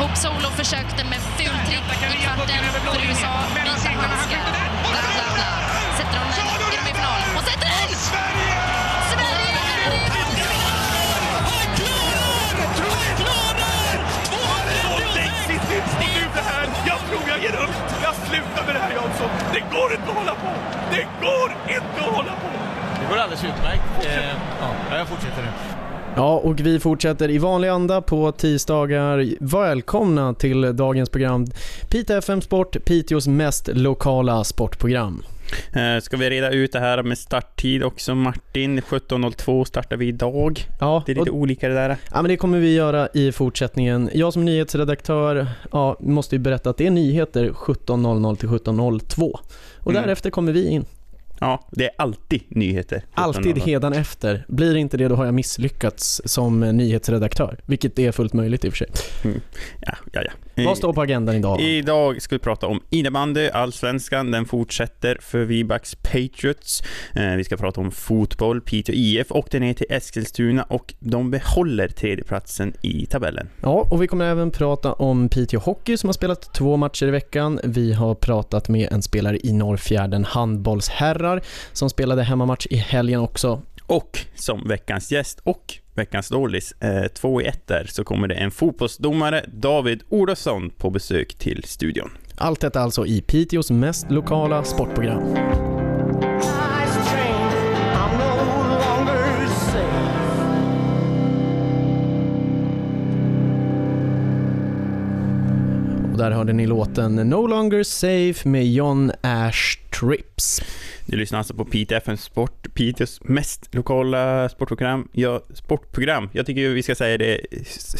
Hope Solo försökte med ful trick i kvarten för USA. Vita handskar. Bla, bla, bla. Sätter den är de i final. Och sätter den! Sverige! Sverige är i det här! Jag tror jag ger upp! Jag slutar med det här Jansson! Det går inte att hålla på! Det går inte att hålla på! Det går alldeles utmärkt. Eh, ja, jag fortsätter nu. Ja, och vi fortsätter i vanlig anda på tisdagar. Välkomna till dagens program Piteå FM Sport, Piteås mest lokala sportprogram. Eh, Ska vi reda ut det här med starttid också Martin? 17.02 startar vi idag. Ja, Det är lite och, olika det där. ja, men det kommer vi göra i fortsättningen. Jag som nyhetsredaktör ja, måste ju berätta att det är nyheter 17.00 till 17.02. Och Mm. därefter kommer vi in. Ja, det är alltid nyheter. Alltid 17.00. hedan efter. Blir inte det då har jag misslyckats som nyhetsredaktör. Vilket är fullt möjligt i och för sig. Ja, ja, ja. Eh, Vad står på agendan idag? Idag ska vi prata om innebandy, allsvenskan, den fortsätter för Vibax Patriots. Eh, vi ska prata om fotboll, Piteå IF åkte ner till Eskilstuna och de behåller tredjeplatsen i tabellen. Ja, och vi kommer även prata om Piteå Hockey som har spelat två matcher i veckan. Vi har pratat med en spelare i Norrfjärden handbollsherrar som spelade hemmamatch i helgen också. Och som veckans gäst och veckans dålis, eh, två i ett där, så kommer det en fotbollsdomare, David Olofsson, på besök till studion. Allt detta alltså i Piteås mest lokala sportprogram. Och där hörde ni låten No Longer Safe med John Ash Trips. Du lyssnar alltså på Piteå FM Sport, Piteås mest lokala sportprogram. Ja, sportprogram. Jag tycker vi ska säga det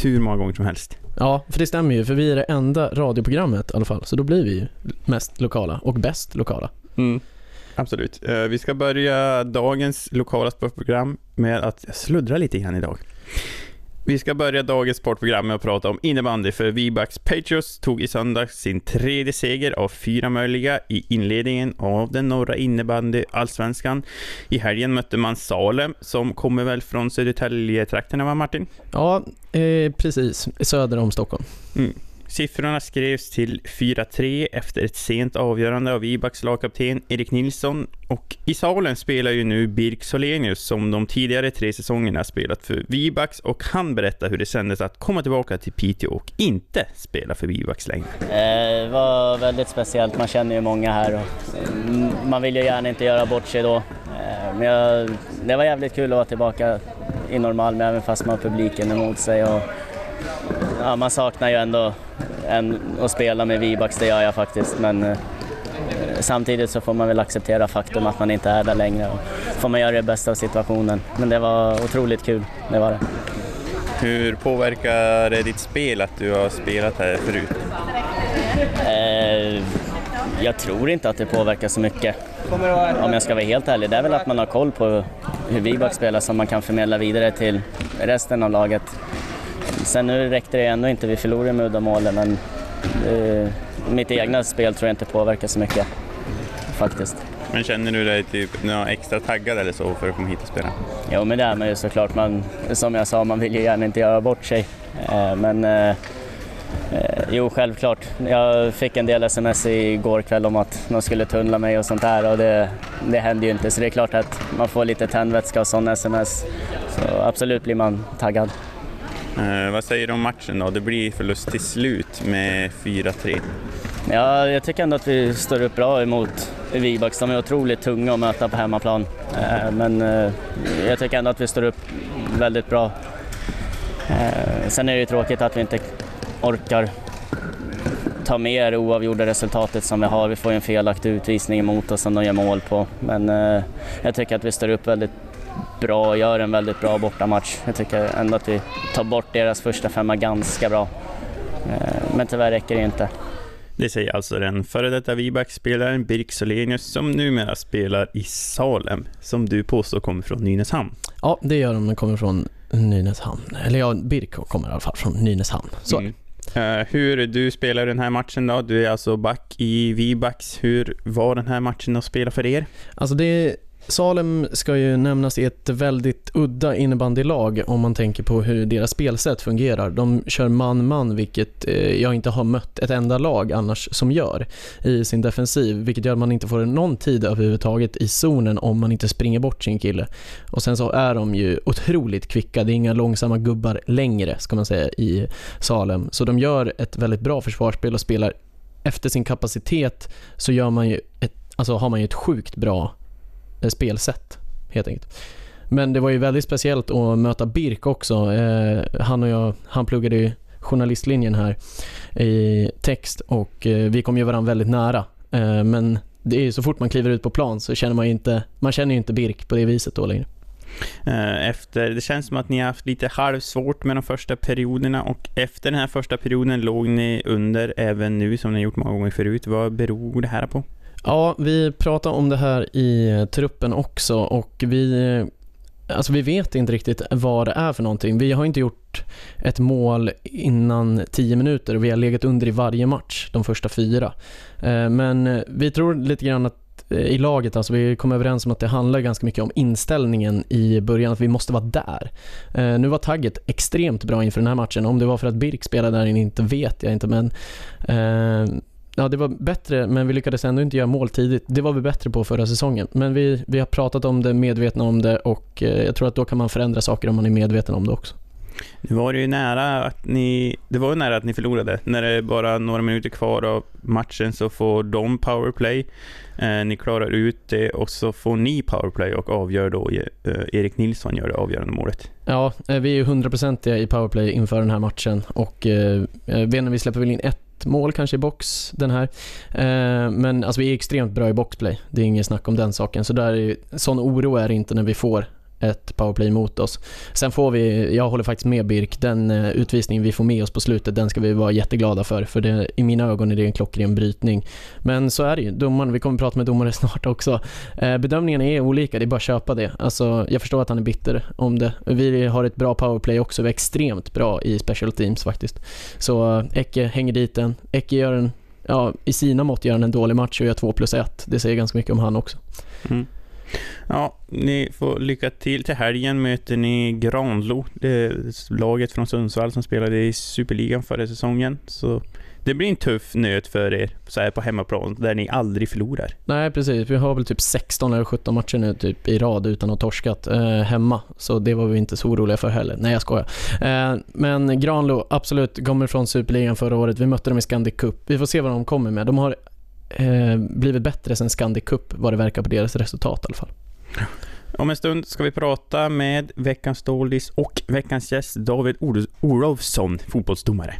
hur många gånger som helst. Ja, för det stämmer ju, för vi är det enda radioprogrammet i alla fall, så då blir vi ju mest lokala och bäst lokala. Absolut. Eh, Vi ska börja dagens lokala sportprogram med att sluddra lite grann idag. Vi ska börja dagens sportprogram med att prata om innebandy för Vibax Patriots tog i söndags sin tredje seger av fyra möjliga i inledningen av den norra innebandy allsvenskan. I helgen mötte man Salem som kommer väl från Södertälje-trakterna va Martin? Ja, eh, precis. Söder om Stockholm. Siffrorna skrevs till 4-3 efter ett sent avgörande av Ibaks lagkapten Erik Nilsson och i salen spelar ju nu Birk Solenius som de tidigare tre säsongerna spelat för Vibaks och han berättar hur det kändes att komma tillbaka till Piteå och inte spela för Vibaks längre. Eh, det var väldigt speciellt, man känner ju många här och mm, man vill ju gärna inte göra bort sig då. Eh, men jag, det var jävligt kul att vara tillbaka i Norrmalm även fast man har publiken emot sig. Och, ja, man saknar ju ändå en, att spela med Vibax, det gör jag faktiskt. Men eh, samtidigt så får man väl acceptera faktum att man inte är där längre och får man göra det bästa av situationen. Men det var otroligt kul, det var det. Hur påverkar det ditt spel att du har spelat här förut? Eh, jag tror inte att det påverkar så mycket. Om jag ska vara helt ärlig. Det är väl att man har koll på hur Viback spelar som man kan förmedla vidare till resten av laget. Sen nu räckte det ändå inte, vi förlorade med uddamålen men eh, mitt egna spel tror jag inte påverkar så mycket. Faktiskt. Men känner du dig typ extra taggad eller så för att komma hit och spela? Jo men det är man ju såklart. Man, som jag sa, man vill ju gärna inte göra bort sig. Eh, men eh, eh, jo, självklart. Jag fick en del sms igår kväll om att de skulle tunnla mig och sånt där och det, det hände ju inte. Så det är klart att man får lite tändvätska och sådana sms. Så absolut blir man taggad. Eh, vad säger du om matchen då? Det blir förlust till slut med 4-3. Ja, jag tycker ändå att vi står upp bra emot Vibax. De är otroligt tunga att möta på hemmaplan. Eh, Men eh, jag tycker ändå att vi står upp väldigt bra. Eh, Sen är det ju tråkigt att vi inte orkar ta med det oavgjorda resultatet som vi har. Vi får ju en felaktig utvisning emot oss som de gör mål på. Men eh, jag tycker att vi står upp väldigt bra och gör en väldigt bra bortamatch. Jag tycker ändå att vi tar bort deras första femma ganska bra. Eh, Men tyvärr räcker det inte. Det säger alltså den före detta Viback-spelaren Birk Solenius som numera spelar i Salem, som du påstår kommer från Nynäshamn. Ja, det gör de. De kommer från Nynäshamn. Eller ja, Birko kommer i alla fall från Nynäshamn. Så. Mm. Eh, hur du spelar den här matchen då? Du är alltså back i Vibacks. Hur var den här matchen att spela för er? Alltså det, Salem ska ju nämnas i ett väldigt udda innebandylag om man tänker på hur deras spelsätt fungerar. De kör man-man, vilket eh, jag inte har mött ett enda lag annars som gör i sin defensiv, vilket gör att man inte får någon tid överhuvudtaget i zonen om man inte springer bort sin kille. Och sen så är de ju otroligt kvicka, det är inga långsamma gubbar längre ska man säga i Salem. Så de gör ett väldigt bra försvarsspel och spelar efter sin kapacitet så gör man ju ett, alltså har man ju ett sjukt bra Eh, spelsätt helt enkelt. Men det var ju väldigt speciellt att möta Birk också. Eh, han och jag, han pluggade ju journalistlinjen här i text och eh, vi kom ju varandra väldigt nära. Eh, men det är ju så fort man kliver ut på plan så känner man ju inte, man känner ju inte Birk på det viset då längre. Eh, efter, det känns som att ni har haft lite halvsvårt med de första perioderna och efter den här första perioden låg ni under även nu som ni gjort många gånger förut. Vad beror det här på? Ja, vi pratade om det här i truppen också och vi, alltså vi vet inte riktigt vad det är för någonting. Vi har inte gjort ett mål innan 10 minuter och vi har legat under i varje match, de första fyra. Eh, men vi tror lite grann att eh, i laget, alltså vi kom överens om att det handlar ganska mycket om inställningen i början, att vi måste vara där. Eh, nu var tagget extremt bra inför den här matchen. Om det var för att Birk spelade där inne inte vet jag inte, men Ja, det var bättre, men vi lyckades ändå inte göra mål tidigt. Det var vi bättre på förra säsongen. Men vi, vi har pratat om det, medvetna om det och eh, jag tror att då kan man förändra saker om man är medveten om det också. Nu var det ju nära att ni, det var ju nära att ni förlorade. När det är bara några minuter kvar av matchen så får de powerplay. Eh, ni klarar ut det och så får ni powerplay och avgör då, eh, Erik Nilsson gör det avgörande målet. Ja, eh, vi är ju hundraprocentiga i powerplay inför den här matchen och eh, vi släpper väl in ett mål kanske i box den här. Eh, men alltså vi är extremt bra i boxplay. Det är ingen snack om den saken. Så där är, sån oro är det inte när vi får ett powerplay mot oss. Sen får vi, jag håller faktiskt med Birk, den eh, utvisningen vi får med oss på slutet, den ska vi vara jätteglada för. För det, i mina ögon är det en klockren brytning. Men så är det ju. Domaren, vi kommer prata med domare snart också. Eh, bedömningarna är olika, det är bara att köpa det. Alltså, jag förstår att han är bitter om det. Vi har ett bra powerplay också, vi är extremt bra i special teams faktiskt. Så eh, Ecke hänger dit den. Ecke gör en, ja, i sina mått gör han en dålig match och gör 2 plus 1. Det säger ganska mycket om han också. Mm. Ja, ni får lycka till. Till helgen möter ni Granlo, det är laget från Sundsvall som spelade i Superligan förra säsongen. Så det blir en tuff nöt för er så här på hemmaplan, där ni aldrig förlorar. Nej, precis. Vi har väl typ 16 eller 17 matcher nu typ i rad utan att ha torskat eh, hemma. Så det var vi inte så oroliga för heller. Nej, jag skojar. Eh, men Granlo, absolut, kommer från Superligan förra året. Vi mötte dem i Scandic Cup. Vi får se vad de kommer med. De har eh, blivit bättre sen Scandic Cup, vad det verkar på deras resultat i alla fall. Om en stund ska vi prata med veckans Stålis och veckans gäst David Ol- Olofsson, fotbollsdomare.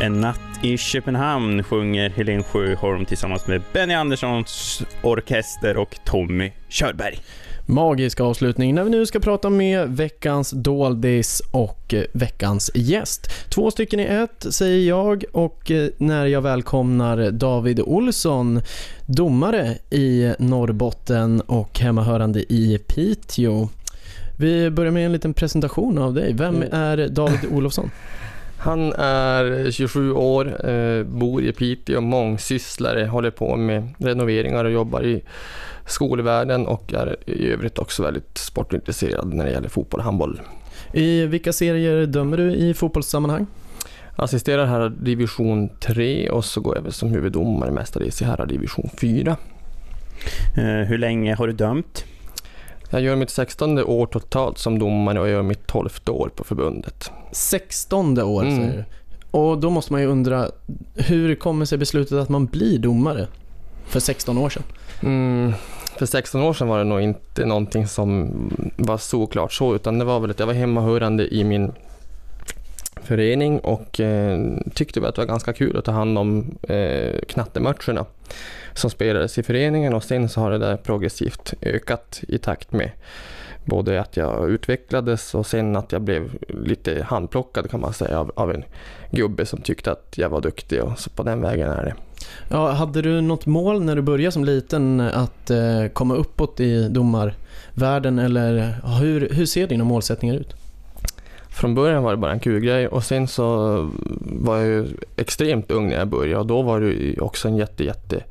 En natt i Köpenhamn sjunger Helen Sjöholm tillsammans med Benny Anderssons orkester och Tommy Körberg. Magisk avslutning när vi nu ska prata med veckans doldis och eh, veckans gäst. Två stycken i ett säger jag och eh, när jag välkomnar David Olsson, domare i Norrbotten och hemmahörande i Piteå. Vi börjar med en liten presentation av dig. Vem Mm. är David Olofsson? Han är 27 år, eh, bor i Piteå, mångsysslare, håller på med renoveringar och jobbar i skolvärlden och är i övrigt också väldigt sportintresserad när det gäller fotboll och handboll. I vilka serier dömer du i fotbollssammanhang? Assisterar här division 3 och så går jag väl som huvuddomare mestadels i här division 4. Eh, hur länge har du dömt? Jag gör mitt 16 år totalt som domare och jag gör mitt 12 år på förbundet. 16 år Mm. säger du. Och då måste man ju undra, hur kommer sig beslutet att man blir domare för 16 år sedan? Mm, för 16 år sedan var det nog inte någonting som var såklart så, utan det var väl att jag var hemmahörande i min förening och eh, tyckte väl att det var ganska kul att ta hand om eh, knattematcherna som spelades i föreningen och sen så har det där progressivt ökat i takt med både att jag utvecklades och sen att jag blev lite handplockad kan man säga av, av en gubbe som tyckte att jag var duktig och så på den vägen är det. Ja, hade du något mål när du började som liten att eh, komma uppåt i domarvärlden eller hur, hur ser dina målsättningar ut? från början var det bara en kul grej och sen så var jag ju extremt ung när jag började och då var det ju också en jätte, jätte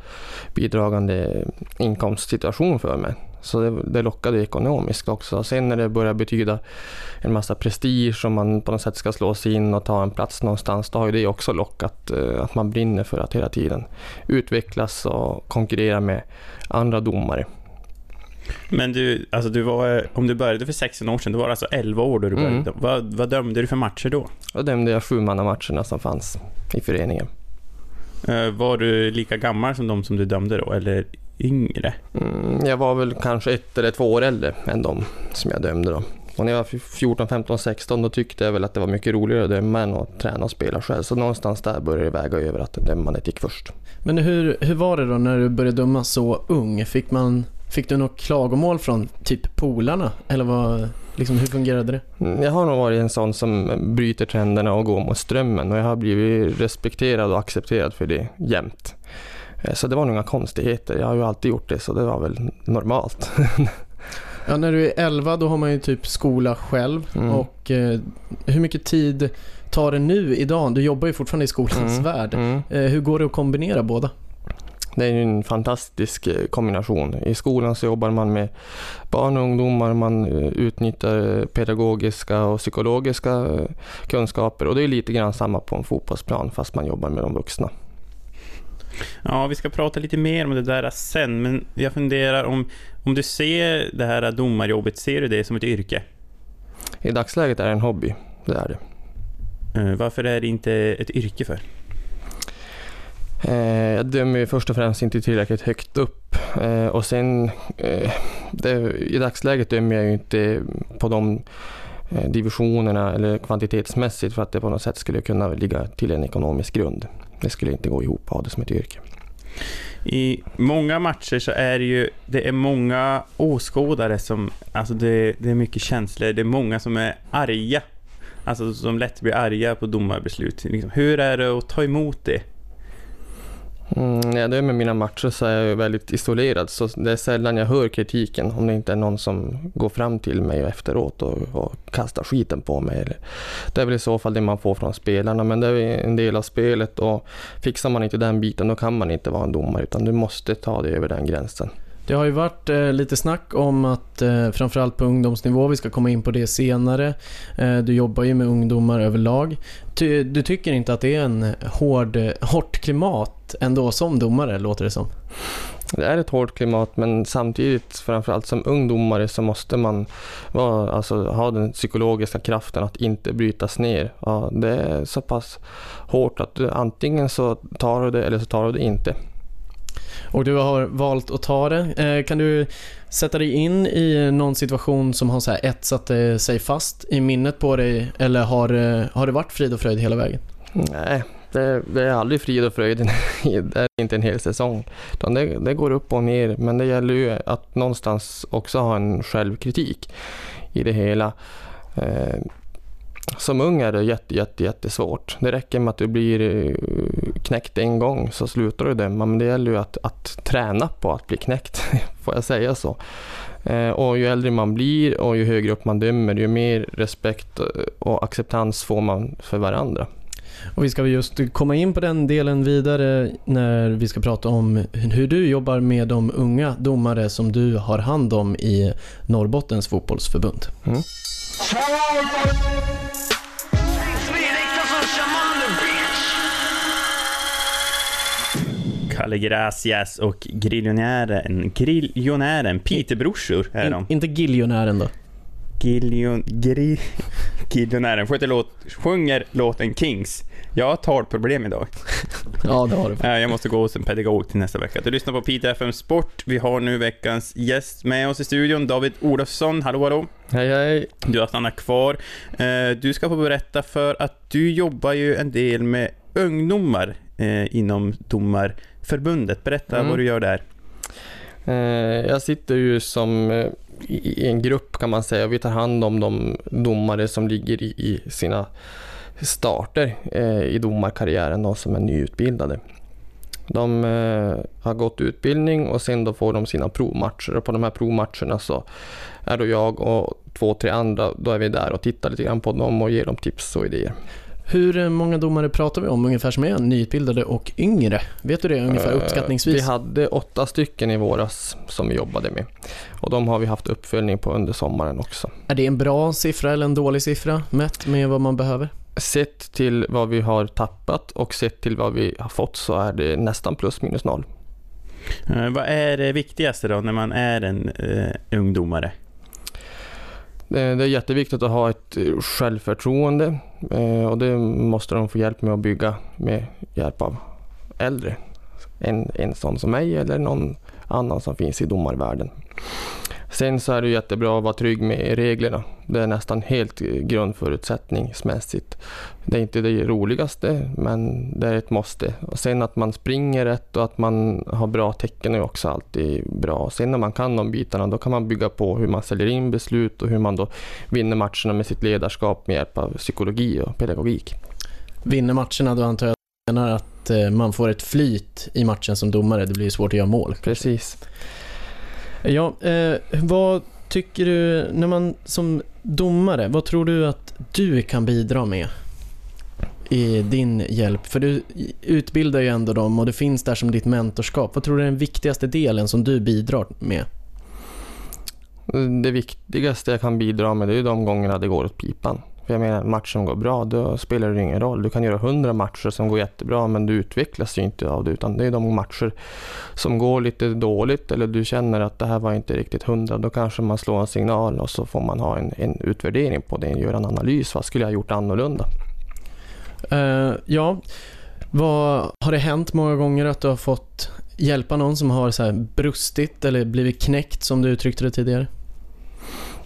bidragande inkomstsituation för mig. Så det, det lockade ekonomiskt också. Sen när det började betyda en massa prestige och man på något sätt ska slå sig in och ta en plats någonstans, då har ju det också lockat eh, att man brinner för att hela tiden utvecklas och konkurrera med andra domare. Men du, alltså du var, om du började för 16 år sedan, då var alltså 11 år då du började. Mm. Vad, vad dömde du för matcher då? Då dömde jag sjumannamatcherna som fanns i föreningen. Eh, var du lika gammal som de som du dömde då, eller yngre? Mm, jag var väl kanske ett eller två år äldre än de som jag dömde då. Och när jag var 14, 15, 16 då tyckte jag väl att det var mycket roligare att döma än att träna och spela själv. Så någonstans där började det väga över att dömandet gick först. Men hur, hur var det då när du började döma så ung? Fick, man, fick du något klagomål från typ polarna? Eller vad, liksom, hur fungerade det? Mm, Jag har nog varit en sån som bryter trenderna och går mot strömmen och jag har blivit respekterad och accepterad för det jämt. Eh, Så det var nog inga konstigheter. Jag har ju alltid gjort det så det var väl normalt. Ja, när du är 11 då har man ju typ skola själv Mm. och eh, hur mycket tid tar det nu idag? Du jobbar ju fortfarande i skolans Mm, värld. mm. Eh, hur går det att kombinera båda? Det är ju en fantastisk eh, kombination. I skolan så jobbar man med barn och ungdomar, man eh, utnyttjar pedagogiska och psykologiska kunskaper och det är lite grann samma på en fotbollsplan fast man jobbar med de vuxna. Ja, vi ska prata lite mer om det där sen, men jag funderar om, om du ser det här domarjobbet, ser du det som ett yrke? I dagsläget är det en hobby, det är det. Eh, Varför är det inte ett yrke för? Eh, Jag dömer ju först och främst inte tillräckligt högt upp Eh, och sen i dagsläget dömer jag ju inte på de divisionerna eller kvantitetsmässigt för att det på något sätt skulle kunna ligga till en ekonomisk grund. Det skulle inte gå ihop att ha det som ett yrke. I många matcher så är det ju det är många åskådare som, alltså det, det är mycket känslor, det är många som är arga. Alltså som lätt blir arga på domarbeslut. Liksom, hur är det att ta emot det? Mm, när jag dömer mina matcher så är jag väldigt isolerad så det är sällan jag hör kritiken om det inte är någon som går fram till mig efteråt och, och kastar skiten på mig. Eller- Det är väl i så fall det man får från spelarna men det är en del av spelet och fixar man inte den biten då kan man inte vara en domare utan du måste ta dig över den gränsen. Det har ju varit eh, lite snack om att eh, framförallt på ungdomsnivå, vi ska komma in på det senare. Eh, du jobbar ju med ungdomar överlag. Ty, du tycker inte att det är en hård, eh, hårt klimat ändå som domare, låter det som? Det är ett hårt klimat men samtidigt framförallt som ungdomare så måste man vara, alltså, ha den psykologiska kraften att inte brytas ner. Ja, det är så pass hårt att du, antingen så tar du det eller så tar du det inte. Och du har valt att ta det. Eh, kan du sätta dig in i någon situation som har så här etsat eh, sig fast i minnet på dig eller har, eh, har det varit frid och fröjd hela vägen? Nej, det, det är aldrig frid och fröjd. det är inte en hel säsong. Det, det går upp och ner, men det gäller ju att någonstans också ha en självkritik i det hela. Som ung är det jätte, jätte, jättesvårt. Det räcker med att du blir eh, knäckt en gång så slutar du döma, men det gäller ju att, att träna på att bli knäckt, får jag säga så. Eh, och ju äldre man blir och ju högre upp man dömer, ju mer respekt och acceptans får man för varandra. Och vi ska just komma in på den delen vidare när vi ska prata om hur du jobbar med de unga domare som du har hand om i Norrbottens fotbollsförbund. Kalle Gracias och Grillionären, Grillionären, Peterbrorsor är de. In, inte giljonären då? Gillion, gri, Gillionären sjunger, låt, sjunger låten Kings. Jag har talproblem idag. Ja, det har du. Jag måste gå hos en pedagog till nästa vecka. Du lyssnar på Piteå FM Sport. Vi har nu veckans gäst med oss i studion, David Olofsson. Hallå, hallå. Hej hej! Du har stannat kvar. Eh, Du ska få berätta för att du jobbar ju en del med ungdomar eh, inom domarförbundet. Berätta Mm. vad du gör där. Eh, Jag sitter ju som eh, i en grupp kan man säga. Vi tar hand om de domare som ligger i, sina starter eh, i domarkarriären, de som är nyutbildade. De har gått utbildning och sen då får de sina provmatcher och på de här provmatcherna så är då jag och två, tre andra, då är vi där och tittar lite grann på dem och ger dem tips och idéer. Hur många domare pratar vi om ungefär som är nyutbildade och yngre? Vet du det ungefär Eh, uppskattningsvis? Vi hade åtta stycken i våras som vi jobbade med och de har vi haft uppföljning på under sommaren också. Är det en bra siffra eller en dålig siffra mätt med vad man behöver? Sett till vad vi har tappat och sett till vad vi har fått så är det nästan plus minus noll. Eh, vad är det viktigaste då när man är en eh, ungdomare? Eh, det är jätteviktigt att ha ett eh, självförtroende eh, och det måste de få hjälp med att bygga med hjälp av äldre. En, en sån som mig eller någon annan som finns i domarvärlden. Sen så är det jättebra att vara trygg med reglerna. Det är nästan helt grundförutsättningsmässigt. Det är inte det roligaste, men det är ett måste. Och sen att man springer rätt och att man har bra tecken är också alltid bra. Sen när man kan de bitarna, då kan man bygga på hur man säljer in beslut och hur man då vinner matcherna med sitt ledarskap med hjälp av psykologi och pedagogik. Vinner matcherna då antar jag menar att eh, man får ett flyt i matchen som domare. Det blir svårt att göra mål. Precis. Ja, eh, vad tycker du, när man som domare, vad tror du att du kan bidra med i din hjälp? För du utbildar ju ändå dem och det finns där som ditt mentorskap. Vad tror du är den viktigaste delen som du bidrar med? Det viktigaste jag kan bidra med det är de gångerna det går åt pipan. För jag menar, matchen går bra, då spelar det ingen roll. Du kan göra hundra matcher som går jättebra, men du utvecklas ju inte av det, utan det är de matcher som går lite dåligt eller du känner att det här var inte riktigt hundra. Då kanske man slår en signal och så får man ha en, en utvärdering på det, göra en analys. Vad skulle jag ha gjort annorlunda? Eh, ja, vad, har det hänt många gånger att du har fått hjälpa någon som har så här brustit eller blivit knäckt som du uttryckte det tidigare?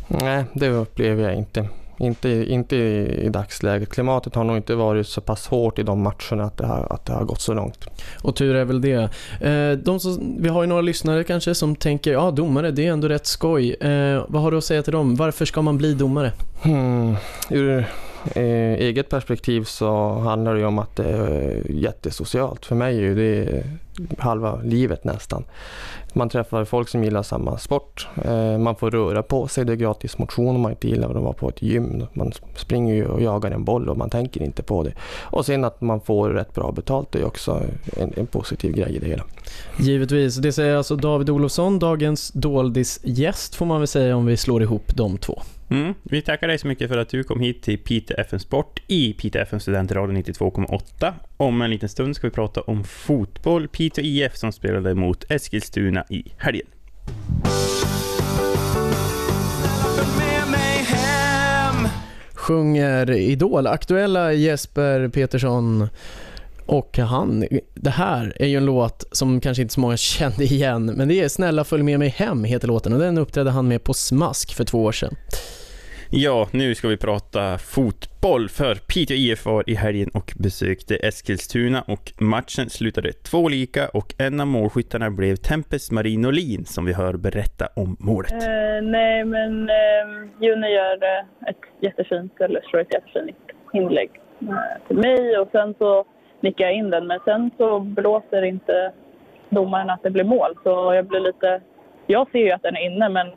Nej, det upplever jag inte. Inte, inte i, i dagsläget. Klimatet har nog inte varit så pass hårt i de matcherna att det har, att det har gått så långt. Och tur är väl det. Eh, de som, vi har ju några lyssnare kanske som tänker, ja domare det är ändå rätt skoj. Eh, vad har du att säga till dem? Varför ska man bli domare? Hmm. Ur eh, eget perspektiv så handlar det om att det är jättesocialt. För mig är det halva livet nästan. Man träffar folk som gillar samma sport. Eh, man får röra på sig. Det är gratis motion om man inte gillar att vara på ett gym. Man springer ju och jagar en boll och man tänker inte på det. Och sen att man får rätt bra betalt det är också en, en positiv grej i det hela. Givetvis. Det säger alltså David Olofsson, dagens doldis-gäst får man väl säga om vi slår ihop de två. Mm. Vi tackar dig så mycket för att du kom hit till Piteå FM Sport i Piteå FM Studentradio 92,8. Om en liten stund ska vi prata om fotboll. Piteå IF som spelade mot Eskilstuna i helgen. Sjunger Idol, aktuella Jesper Petersson och han, det här är ju en låt som kanske inte så många kände igen, men det är Snälla följ med mig hem heter låten och den uppträdde han med på Smask för två år sedan. Ja, nu ska vi prata fotboll för Piteå IF var i helgen och besökte Eskilstuna och matchen slutade två lika och en av målskyttarna blev Tempes Marinolin som vi hör berätta om målet. Eh, nej, men eh, Juni gör eh, ett jättefint, eller slår ett jättefint inlägg eh, till mig och sen så nickar jag in den. Men sen så blåser inte domaren att det blir mål. Så jag blir lite... Jag ser ju att den är inne, men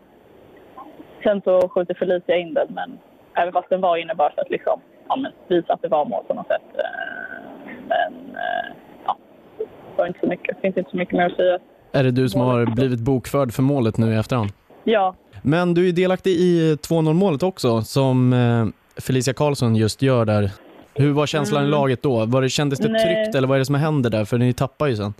sen så skjuter Felicia in den. Men även fast den var inne bara för att liksom, ja, men visa att det var mål på något sätt. Eh, men eh, ja, det var inte så mycket. Det finns inte så mycket mer att säga. Är det du som har blivit bokförd för målet nu i efterhand? Ja, Men du är delaktig i 2-0 målet också som eh, Felicia Karlsson just gör där. Hur var känslan i Mm. laget då? Var det, kändes det Nej. tryggt eller vad är det som händer där? För ni tappar ju sen.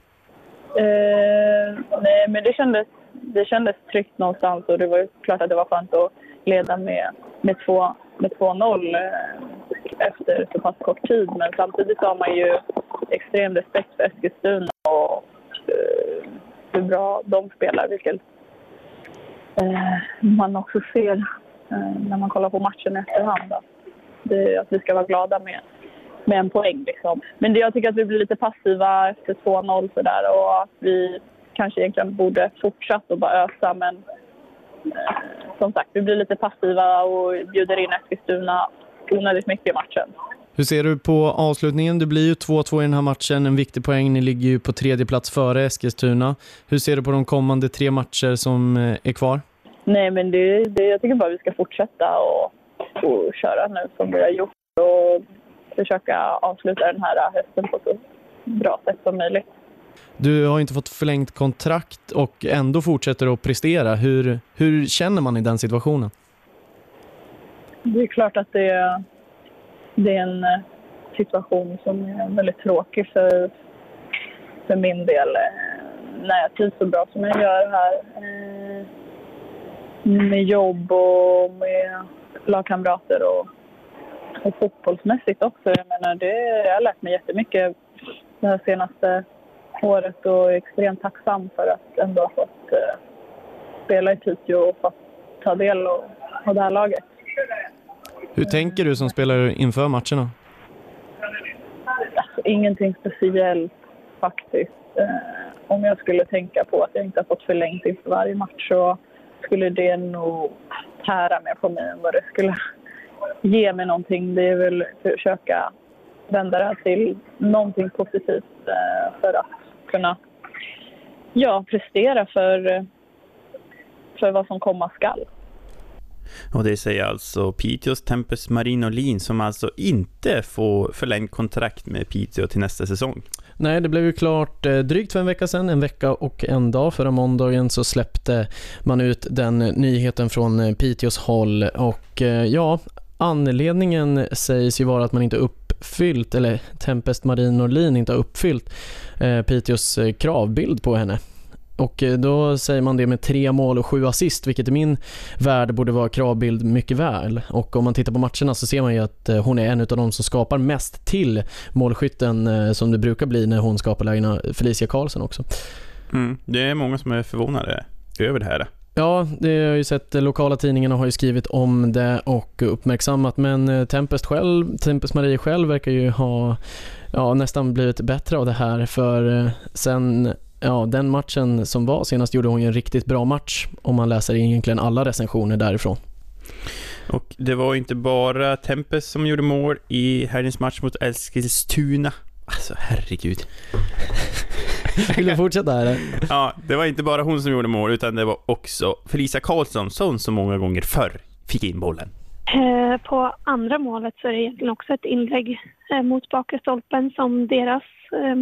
Eh, nej, men det kändes, det kändes tryggt någonstans och det var ju klart att det var skönt att leda med, med, två, med 2-0 eh, efter så pass kort tid. Men samtidigt har man ju extrem respekt för Eskilstuna och eh, hur bra de spelar, vilket eh, man också ser eh, när man kollar på matchen i efterhand. Det, att vi ska vara glada med med en poäng. Liksom. Men det, jag tycker att vi blir lite passiva efter 2-0 sådär och att vi kanske egentligen borde fortsatt och bara ösa men eh, som sagt, vi blir lite passiva och bjuder in Eskilstuna onödigt mycket i matchen. Hur ser du på avslutningen? Det blir ju 2-2 i den här matchen, en viktig poäng. Ni ligger ju på tredje plats före Eskilstuna. Hur ser du på de kommande tre matcher som eh, är kvar? Nej, men det, det, jag tycker bara vi ska fortsätta och, och köra nu som vi har gjort och försöka avsluta den här hösten på så bra sätt som möjligt. Du har inte fått förlängt kontrakt och ändå fortsätter att prestera. Hur, hur känner man i den situationen? Det är klart att det, det är en eh, situation som är väldigt tråkig för, för min del eh, när jag trivs så bra som jag gör här. Eh, med jobb och med lagkamrater och, och fotbollsmässigt också. Jag menar, det, jag har lärt mig jättemycket det här senaste året och är extremt tacksam för att ändå ha fått eh, spela i Piteå och fått ta del av, av det här laget. Hur tänker du som spelare inför matcherna? Alltså, ingenting speciellt faktiskt. Eh, om jag skulle tänka på att jag inte har fått förlängt inför varje match så skulle det nog tära mer på mig än vad det skulle ge mig någonting. Det är väl försöka vända det här till någonting positivt eh, för att kunna ja, prestera för, för vad som komma skall. Och det säger alltså Piteås Tempest Marinolin som alltså inte får förlängt kontrakt med Piteå till nästa säsong. Nej, det blev ju klart eh, drygt för en vecka sedan, en vecka och en dag. Förra måndagen så släppte man ut den nyheten från Piteås håll och eh, ja, anledningen sägs ju vara att man inte uppfyllt, eller Tempest Marin Norlin inte har uppfyllt eh, Piteås eh, kravbild på henne. Och eh, då säger man det med tre mål och sju assist, vilket i min värld borde vara kravbild mycket väl. Och om man tittar på matcherna så ser man ju att eh, hon är en av de som skapar mest till målskytten som det brukar bli när hon skapar lägena, Felicia Karlsson också. Mm. Det är många som är förvånade över det här. Ja, det har jag ju sett. Lokala tidningarna har ju skrivit om det och uppmärksammat men eh, Tempest, själv, Tempest Marie själv verkar ju ha ja, nästan blivit bättre av det här för eh, sen ja, den matchen som var senast gjorde hon ju en riktigt bra match om man läser egentligen alla recensioner därifrån. Och det var inte bara Tempest som gjorde mål i helgens match mot Eskilstuna. Alltså herregud. Vill du fortsätta här? Ja, det var inte bara hon som gjorde mål utan det var också Felicia Karlsson som många gånger förr fick in bollen. Eh, på andra målet så är det egentligen också ett inlägg eh, mot bakre stolpen som deras, eh,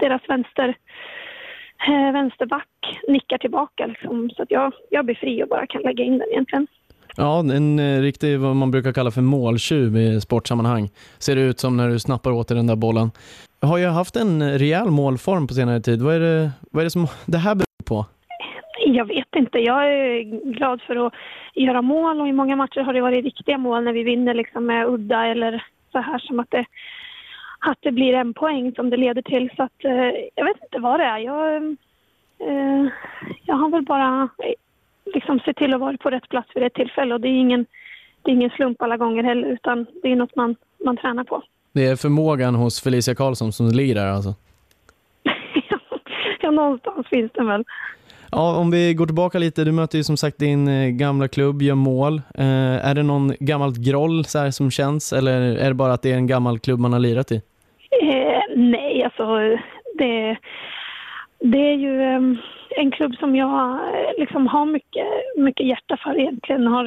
deras vänster, vänsterback nickar tillbaka. Liksom. Så att jag, jag blir fri och bara kan lägga in den egentligen. Ja, en riktig vad man brukar kalla för måltjuv i sportsammanhang. Ser det ut som när du snappar åt den där bollen. Har jag haft en rejäl målform på senare tid? Vad är det, vad är det som det här beror på? Jag vet inte. Jag är glad för att göra mål och i många matcher har det varit riktiga mål när vi vinner liksom med udda eller så här som att det, att det blir en poäng som det leder till. Så att, eh, jag vet inte vad det är. Jag, eh, jag har väl bara eh, liksom sett till att vara på rätt plats vid rätt tillfälle och det är ingen, det är ingen slump alla gånger heller utan det är något man, man tränar på. Det är förmågan hos Felicia Karlsson som ligger där alltså? ja, någonstans finns den väl. Ja, om vi går tillbaka lite, du möter ju som sagt din eh, gamla klubb, gör mål. Eh, är det någon gammalt groll så här som känns eller är det bara att det är en gammal klubb man har lirat i? Eh, nej, alltså det, det är ju eh, en klubb som jag eh, liksom har mycket, mycket hjärta för egentligen. Har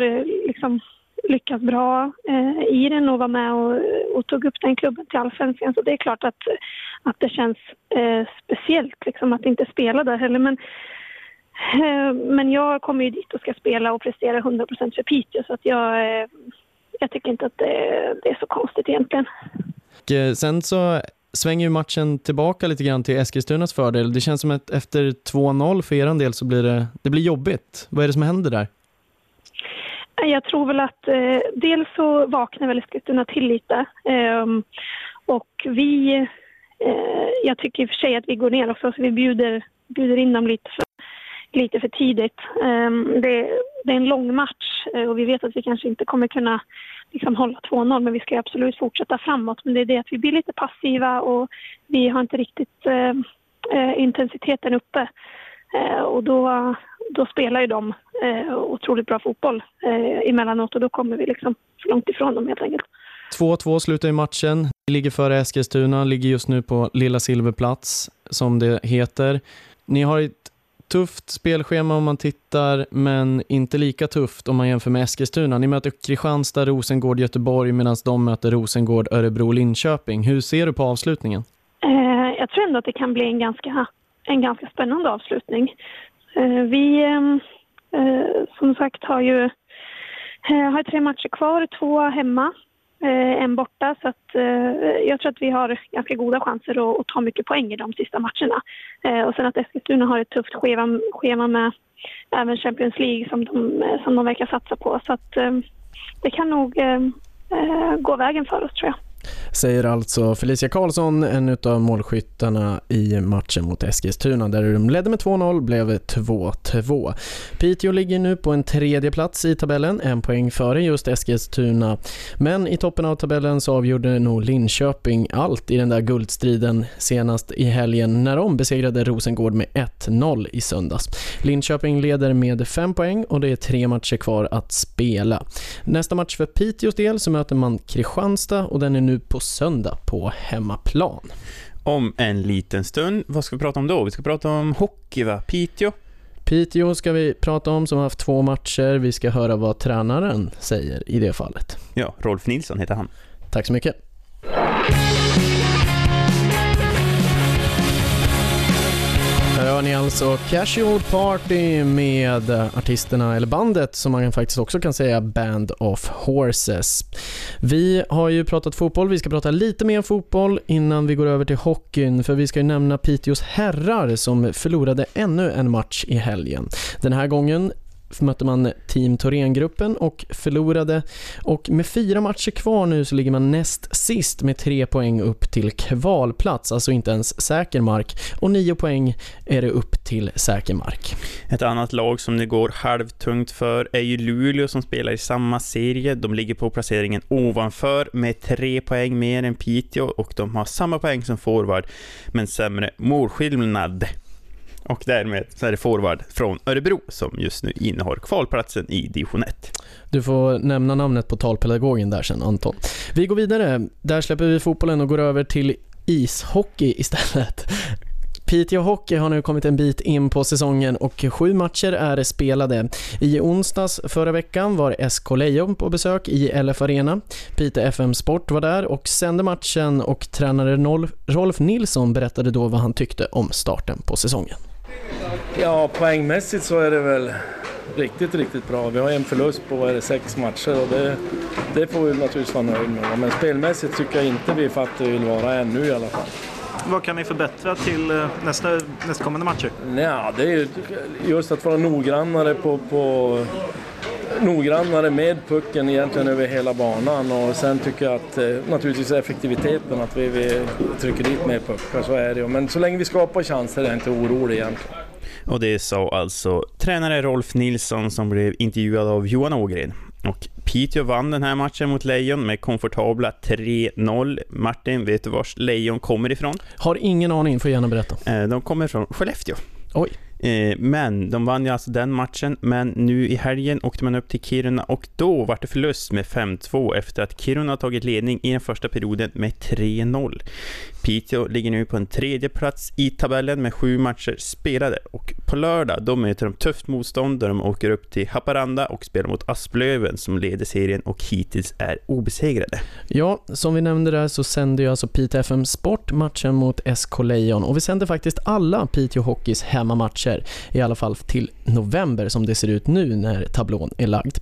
liksom lyckats bra eh, i den och var med och, och, tog upp den klubben till allsvenskan. Så det är klart att, att det känns eh, speciellt liksom, att inte spela där heller. Men, eh, men jag kommer ju dit och ska spela och prestera 100% för Piteå så att jag, eh, jag tycker inte att det, det, är så konstigt egentligen. Och eh, sen så svänger ju matchen tillbaka lite grann till Eskilstunas fördel. Det känns som att efter 2-0 för er del så blir det, det blir jobbigt. Vad är det som händer där? Jag tror väl att eh, dels så vaknar väl Eskilstuna till lite eh, och vi, eh, jag tycker i och för sig att vi går ner också så vi bjuder, bjuder in dem lite för, lite för tidigt. Ehm, det, det, är en lång match eh, och vi vet att vi kanske inte kommer kunna liksom, hålla 2-0 men vi ska absolut fortsätta framåt. Men det är det att vi blir lite passiva och vi har inte riktigt ehm, eh, intensiteten uppe och då, då spelar ju de eh, otroligt bra fotboll eh, emellanåt och då kommer vi liksom för långt ifrån dem helt enkelt. 2-2 slutar i matchen. Ni ligger före Eskilstuna, ligger just nu på Lilla Silverplats, som det heter. Ni har ett tufft spelschema om man tittar, men inte lika tufft om man jämför med Eskilstuna. Ni möter Kristianstad, Rosengård, Göteborg medan de möter Rosengård, Örebro, Linköping. Hur ser du på avslutningen? Eh, jag tror ändå att det kan bli en ganska, en ganska spännande avslutning. Eh, vi, ehm, eh, som sagt, har ju eh, har tre matcher kvar, två hemma, en borta. Så att, jag tror att vi har ganska goda chanser att, att ta mycket poäng i de sista matcherna. Och sen att Eskilstuna har ett tufft schema, schema med även Champions League som de, som de verkar satsa på. Så att, ehm, det kan nog ehm, gå vägen för oss, tror jag. Säger alltså Felicia Karlsson, en av målskyttarna i matchen mot Eskilstuna där de ledde med 2-0, blev 2-2. Piteå ligger nu på en tredje plats i tabellen, en poäng före just Eskilstuna. Men i toppen av tabellen så avgjorde nog Linköping allt i den där guldstriden senast i helgen när de besegrade Rosengård med 1-0 i söndags. Linköping leder med 5 poäng och det är tre matcher kvar att spela. Nästa match för Piteås del så möter man Kristianstad och den är nu på söndag på hemmaplan. Om en liten stund, vad ska vi prata om då? Vi ska prata om hockey va? Piteå? Piteå ska vi prata om som har haft två matcher. Vi ska höra vad tränaren säger i det fallet. Ja, Rolf Nilsson heter han. Tack så mycket. Hör ni alltså Casual Party med artisterna, eller bandet som man faktiskt också kan säga Band of Horses. Vi har ju pratat fotboll, vi ska prata lite mer fotboll innan vi går över till hockeyn för vi ska ju nämna Piteås herrar som förlorade ännu en match i helgen. Den här gången mötte man Team Thorengruppen och förlorade. Och med fyra matcher kvar nu så ligger man näst sist med tre poäng upp till kvalplats, alltså inte ens säker mark. Och nio poäng är det upp till säker mark. Ett annat lag som det går halvtungt för är ju Luleå som spelar i samma serie. De ligger på placeringen ovanför med tre poäng mer än Piteå och de har samma poäng som forward men sämre målskillnad. Och därmed så är det forward från Örebro som just nu innehar kvalplatsen i division 1. Du får nämna namnet på talpedagogen där sen, Anton. Vi går vidare. Där släpper vi fotbollen och går över till ishockey istället. Piteå Hockey har nu kommit en bit in på säsongen och sju matcher är spelade. I onsdags förra veckan var SK Lejon på besök i LF Arena. Piteå FM Sport var där och sände matchen och tränare Rolf Nilsson berättade då vad han tyckte om starten på säsongen. Ja, poängmässigt så är det väl riktigt, riktigt bra. Vi har en förlust på vad är det, sex matcher och det, det får vi naturligtvis vara nöjda med. Men spelmässigt tycker jag inte vi är fatt vi vill vara ännu i alla fall. Vad kan ni förbättra till eh, nästa, nästkommande matcher? Ja, det är ju just att vara noggrannare på, på noggrannare med pucken egentligen över hela banan och sen tycker jag att eh, naturligtvis effektiviteten, att vi, vi trycker dit mer puckar, så är det ju. Men så länge vi skapar chanser är jag inte orolig egentligen. Och det sa alltså tränare Rolf Nilsson som blev intervjuad av Johan Ågren. Och Piteå vann den här matchen mot Lejon med komfortabla 3-0. Martin, vet du vars Lejon kommer ifrån? Har ingen aning, får gärna berätta. Eh, De kommer från Skellefteå. Oj. Eh, men de vann ju alltså den matchen, men nu i helgen åkte man upp till Kiruna och då var det förlust med 5-2 efter att Kiruna tagit ledning i den första perioden med 3-0. Piteå ligger nu på en tredje plats i tabellen med sju matcher spelade och på lördag då möter de tufft motstånd där de åker upp till Haparanda och spelar mot Asplöven som leder serien och hittills är obesegrade. Ja, som vi nämnde där så sänder ju alltså Piteå FM Sport matchen mot SK Lejon och vi sänder faktiskt alla Piteå Hockeys hemmamatcher, i alla fall till november som det ser ut nu när tablån är lagd.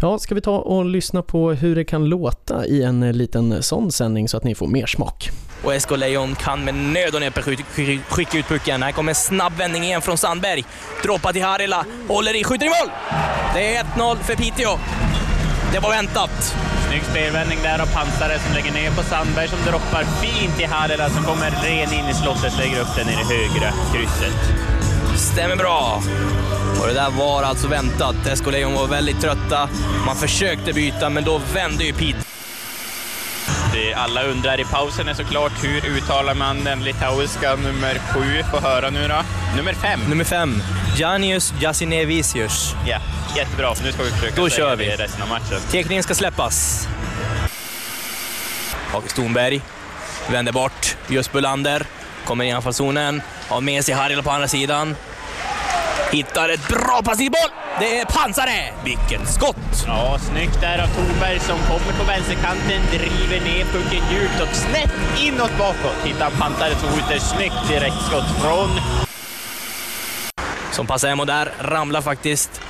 Ja, ska vi ta och lyssna på hur det kan låta i en liten sån sändning så att ni får mer smak. Och SK Lejon kan med nöd och näppe sk- skicka ut pucken. Här kommer en snabb vändning igen från Sandberg. Droppar till Harila, håller i, skjuter i mål! Det är 1-0 för Piteå. Det var väntat. Snygg spelvändning där av Pansare som lägger ner på Sandberg som droppar fint i Harela som kommer ren in i slottet, lägger upp den i det högra krysset. Stämmer bra. Och det där var alltså väntat. SK Lejon var väldigt trötta. Man försökte byta, men då vände ju Piteå. Det alla undrar i pausen är såklart hur uttalar man den litauiska nummer sju? Få höra nu då. Nummer fem. Nummer fem, Janius Jasinevicius. Ja, jättebra. Nu ska vi försöka Då kör vi. resten av matchen. Teckningen ska släppas. Och Stonberg vänder bort. Just Bulander kommer i anfallszonen. Har med sig Harila på andra sidan. Hittar ett bra passningsboll! Det är Pansare! Vilket skott! Ja, snyggt där av Thorberg som kommer på vänsterkanten, driver ner pucken djupt och snett inåt bakåt. Hittar Pantare som skjuter snyggt direktskott från... Som passar hem och där ramlar faktiskt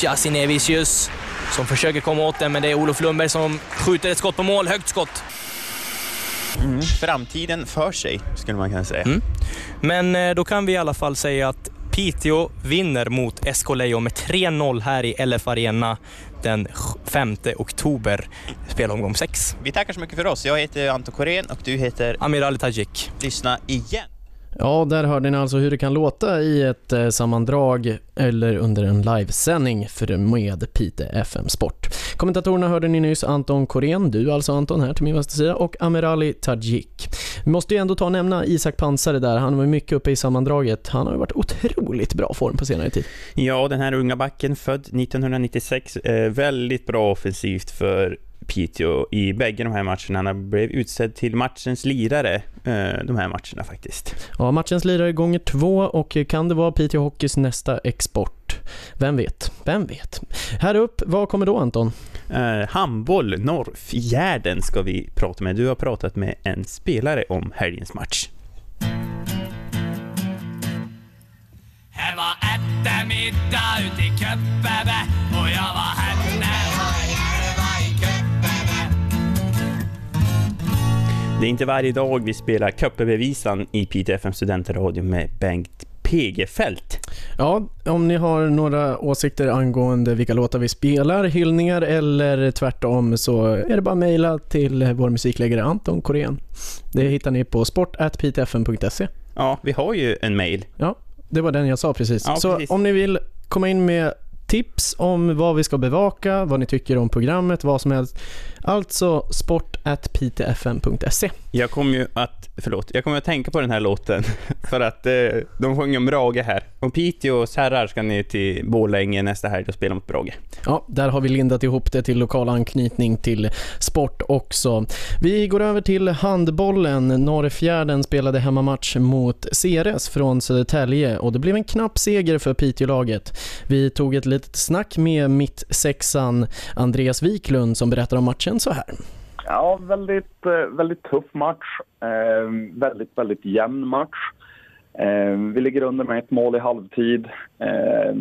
Jasinevicius som försöker komma åt den, men det är Olof Lundberg som skjuter ett skott på mål. Högt skott. Mm. Framtiden för sig, skulle man kunna säga. Mm. Men eh, då kan vi i alla fall säga att Piteå vinner mot SK Lejon med 3-0 här i LF Arena den 5 oktober, spelomgång 6. Vi tackar så mycket för oss. Jag heter Anton Korén och du heter... Amir Ali Tajik. Lyssna igen. Ja, där hörde ni alltså hur det kan låta i ett eh, sammandrag eller under en livesändning för eh, med Pite FM Sport. Kommentatorerna hörde ni nyss Anton Korén, du alltså Anton här till min vänstra sida och Amirali Tajik. Vi måste ju ändå ta och nämna Isak Pansare där, han var mycket uppe i sammandraget. Han har ju varit otroligt bra form på senare tid. Ja, den här unga backen, född 1996, eh, väldigt bra offensivt för Piteå i bägge de här matcherna. Han blev utsedd till matchens lirare eh, de här matcherna faktiskt. Ja, matchens lirare gånger två och kan det vara Piteå Hockeys nästa export? Vem vet? Vem vet? Här upp, vad kommer då Anton? Eh, handboll, Norrfjärden ska vi prata med. Du har pratat med en spelare om helgens match. Det var eftermiddag ute i Köpebe och jag var henne Det är inte varje dag vi spelar Köppebevisan i Piteå FM Studentradio med Bengt Pegefält. Ja, om ni har några åsikter angående vilka låtar vi spelar, hyllningar eller tvärtom så är det bara att mejla till vår musikläggare Anton Korén. Det hittar ni på sport.pitfm.se. Ja, vi har ju en mejl. Ja, det var den jag sa precis. Ja, så precis. om ni vill komma in med tips om vad vi ska bevaka, vad ni tycker om programmet, vad som helst. Alltså sport.pitfm.se. Jag kommer ju att, förlåt, jag kommer att tänka på den här låten för att eh, de sjunger om Brage här. Och Piteås herrar ska ner till Borlänge nästa helg och spela mot Brage. Ja, där har vi lindat ihop det till lokal anknytning till sport också. Vi går över till handbollen. Norrfjärden spelade hemmamatch mot Ceres från Södertälje och det blev en knapp seger för Piteå-laget. Vi tog ett litet snack med mittsexan Andreas Wiklund som berättar om matchen så här. Ja, väldigt, eh, väldigt tuff match. Eh, väldigt, väldigt jämn match. Eh, vi ligger under med ett mål i halvtid. Eh,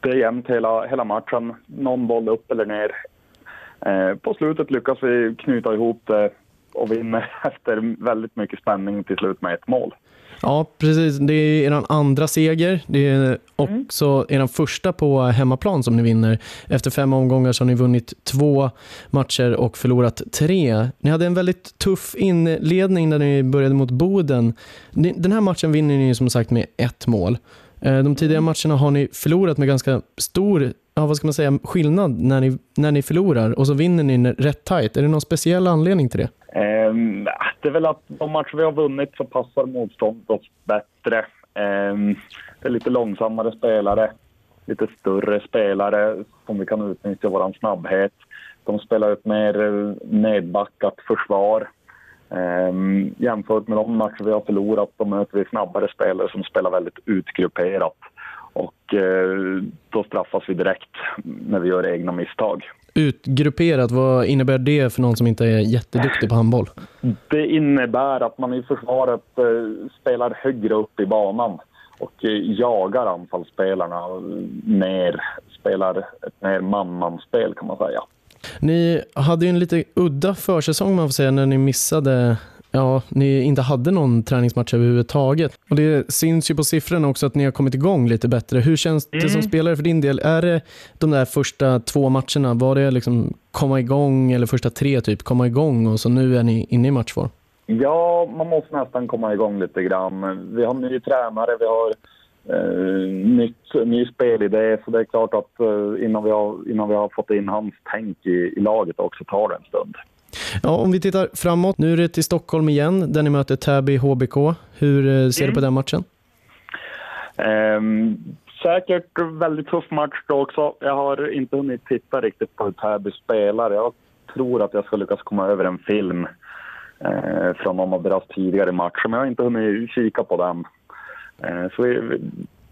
det är jämnt hela, hela matchen. Någon boll upp eller ner. Eh, på slutet lyckas vi knyta ihop det och vinner efter väldigt mycket spänning till slut med ett mål. Ja, precis. Det är er andra seger. Det är också er första på hemmaplan som ni vinner. Efter fem omgångar så har ni vunnit två matcher och förlorat tre. Ni hade en väldigt tuff inledning när ni började mot Boden. Den här matchen vinner ni som sagt med ett mål. Eh, De tidigare matcherna har ni förlorat med ganska stor ja, vad ska man säga, skillnad när ni, när ni förlorar och så vinner ni rätt tajt. Är det någon speciell anledning till det? Ehm, det är väl att de matcher vi har vunnit så passar motståndet oss bättre. Ehm, det är lite långsammare spelare, lite större spelare som vi kan utnyttja vår snabbhet. De spelar ett mer eh, nedbackat försvar. Ehm, jämfört med de matcher vi har förlorat då möter vi snabbare spelare som spelar väldigt utgrupperat. Och eh, då straffas vi direkt när vi gör egna misstag. Utgrupperat, vad innebär det för någon som inte är jätteduktig på handboll? Det innebär att man i försvaret eh, spelar högre upp i banan och eh, jagar anfallsspelarna ner, spelar ett mer man-man-spel kan man säga. Ni hade ju en lite udda försäsong man får säga när ni missade Ja, ni inte hade någon träningsmatch överhuvudtaget. Och det syns ju på siffrorna också att ni har kommit igång lite bättre. Hur känns det Mm. som spelare för din del? Är det de där första två matcherna, var det liksom komma igång, eller första tre typ, komma igång och så nu är ni inne i matchform? Ja, man måste nästan komma igång lite grann. Vi har ny tränare, vi har eh, nytt, ny spelidé så det är klart att eh, innan, vi har, innan vi har fått in hans tänk i, i laget också tar det en stund. Ja, om vi tittar framåt. Nu är det till Stockholm igen, där ni möter Täby HBK. Hur eh, ser du på den matchen? Ehm, säkert väldigt tuff match då också. Jag har inte hunnit titta riktigt på hur Täby spelar. Jag tror att jag ska lyckas komma över en film eh, från någon av deras tidigare matcher, men jag har inte hunnit kika på den. Eh, så vi,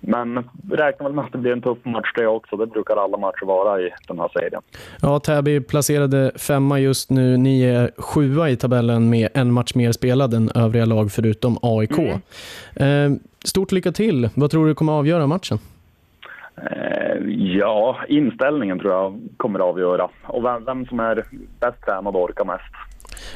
men räknar väl med att det blir en tuff match det också. Det brukar alla matcher vara i den här serien. Ja, Täby placerade femma just nu. Ni är sjua i tabellen med en match mer spelad än övriga lag förutom AIK. Eh, stort lycka till. Vad tror du kommer avgöra matchen? Eh, ja, inställningen tror jag kommer att avgöra. Och vem, vem som är bäst tränad och orkar mest.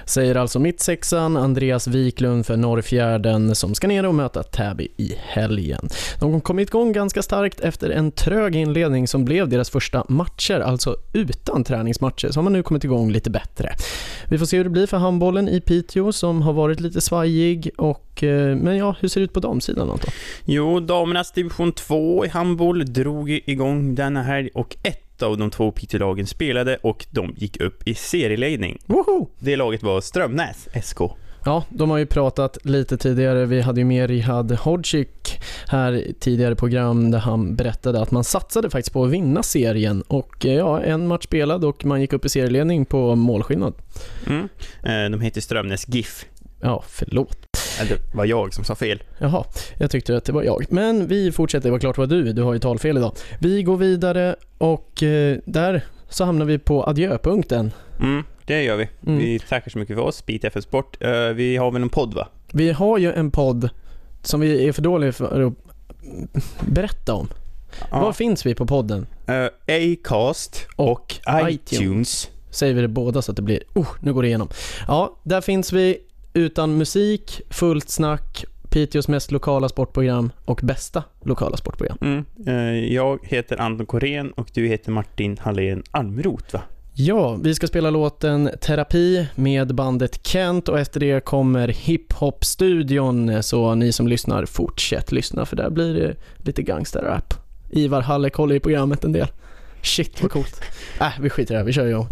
Säger alltså mittsexan Andreas Wiklund för Norrfjärden som ska ner och möta Täby i helgen. De kom igång ganska starkt efter en trög inledning som blev deras första matcher, alltså utan träningsmatcher, så har man nu kommit igång lite bättre. Vi får se hur det blir för handbollen i Piteå som har varit lite svajig och eh, men ja, hur ser det ut på damsidan Anton? Jo, damernas division 2 i handboll drog igång denna helg och ett av de två Piteå-lagen spelade och de gick upp i serieledning. Woho! Det laget var Strömnäs SK. Ja, de har ju pratat lite tidigare. Vi hade ju med Rihad Hodzik här tidigare program där han berättade att man satsade faktiskt på att vinna serien och eh, ja, en match spelad och man gick upp i serieledning på målskillnad. Mm. Eh, De heter Strömnäs GIF. Ja, förlåt. Det var jag som sa fel. Jaha, jag tyckte att det var jag. Men vi fortsätter, det var klart det var du, du har ju talfel idag. Vi går vidare och eh, där så hamnar vi på adjöpunkten. Mm, det gör vi. Mm. Vi tackar så mycket för oss, Beat FM Sport. Eh, Vi har väl en podd va? Vi har ju en podd som vi är för dåliga för att berätta om. Ja. Var finns vi på podden? Eh, Acast och, iTunes. Säger vi det båda så att det blir, oh, nu går det igenom. Ja, där finns vi utan musik, fullt snack, Piteås mest lokala sportprogram och bästa lokala sportprogram. Mm. Eh, Jag heter Anton Korén och du heter Martin Hallén Almroth va? Ja, vi ska spela låten Terapi med bandet Kent och efter det kommer Hiphop-studion så ni som lyssnar, fortsätt lyssna för där blir det lite gangsterrap. Ivar Hallek håller i programmet en del. Shit vad coolt. Äh, vi skiter i det här, vi kör igång.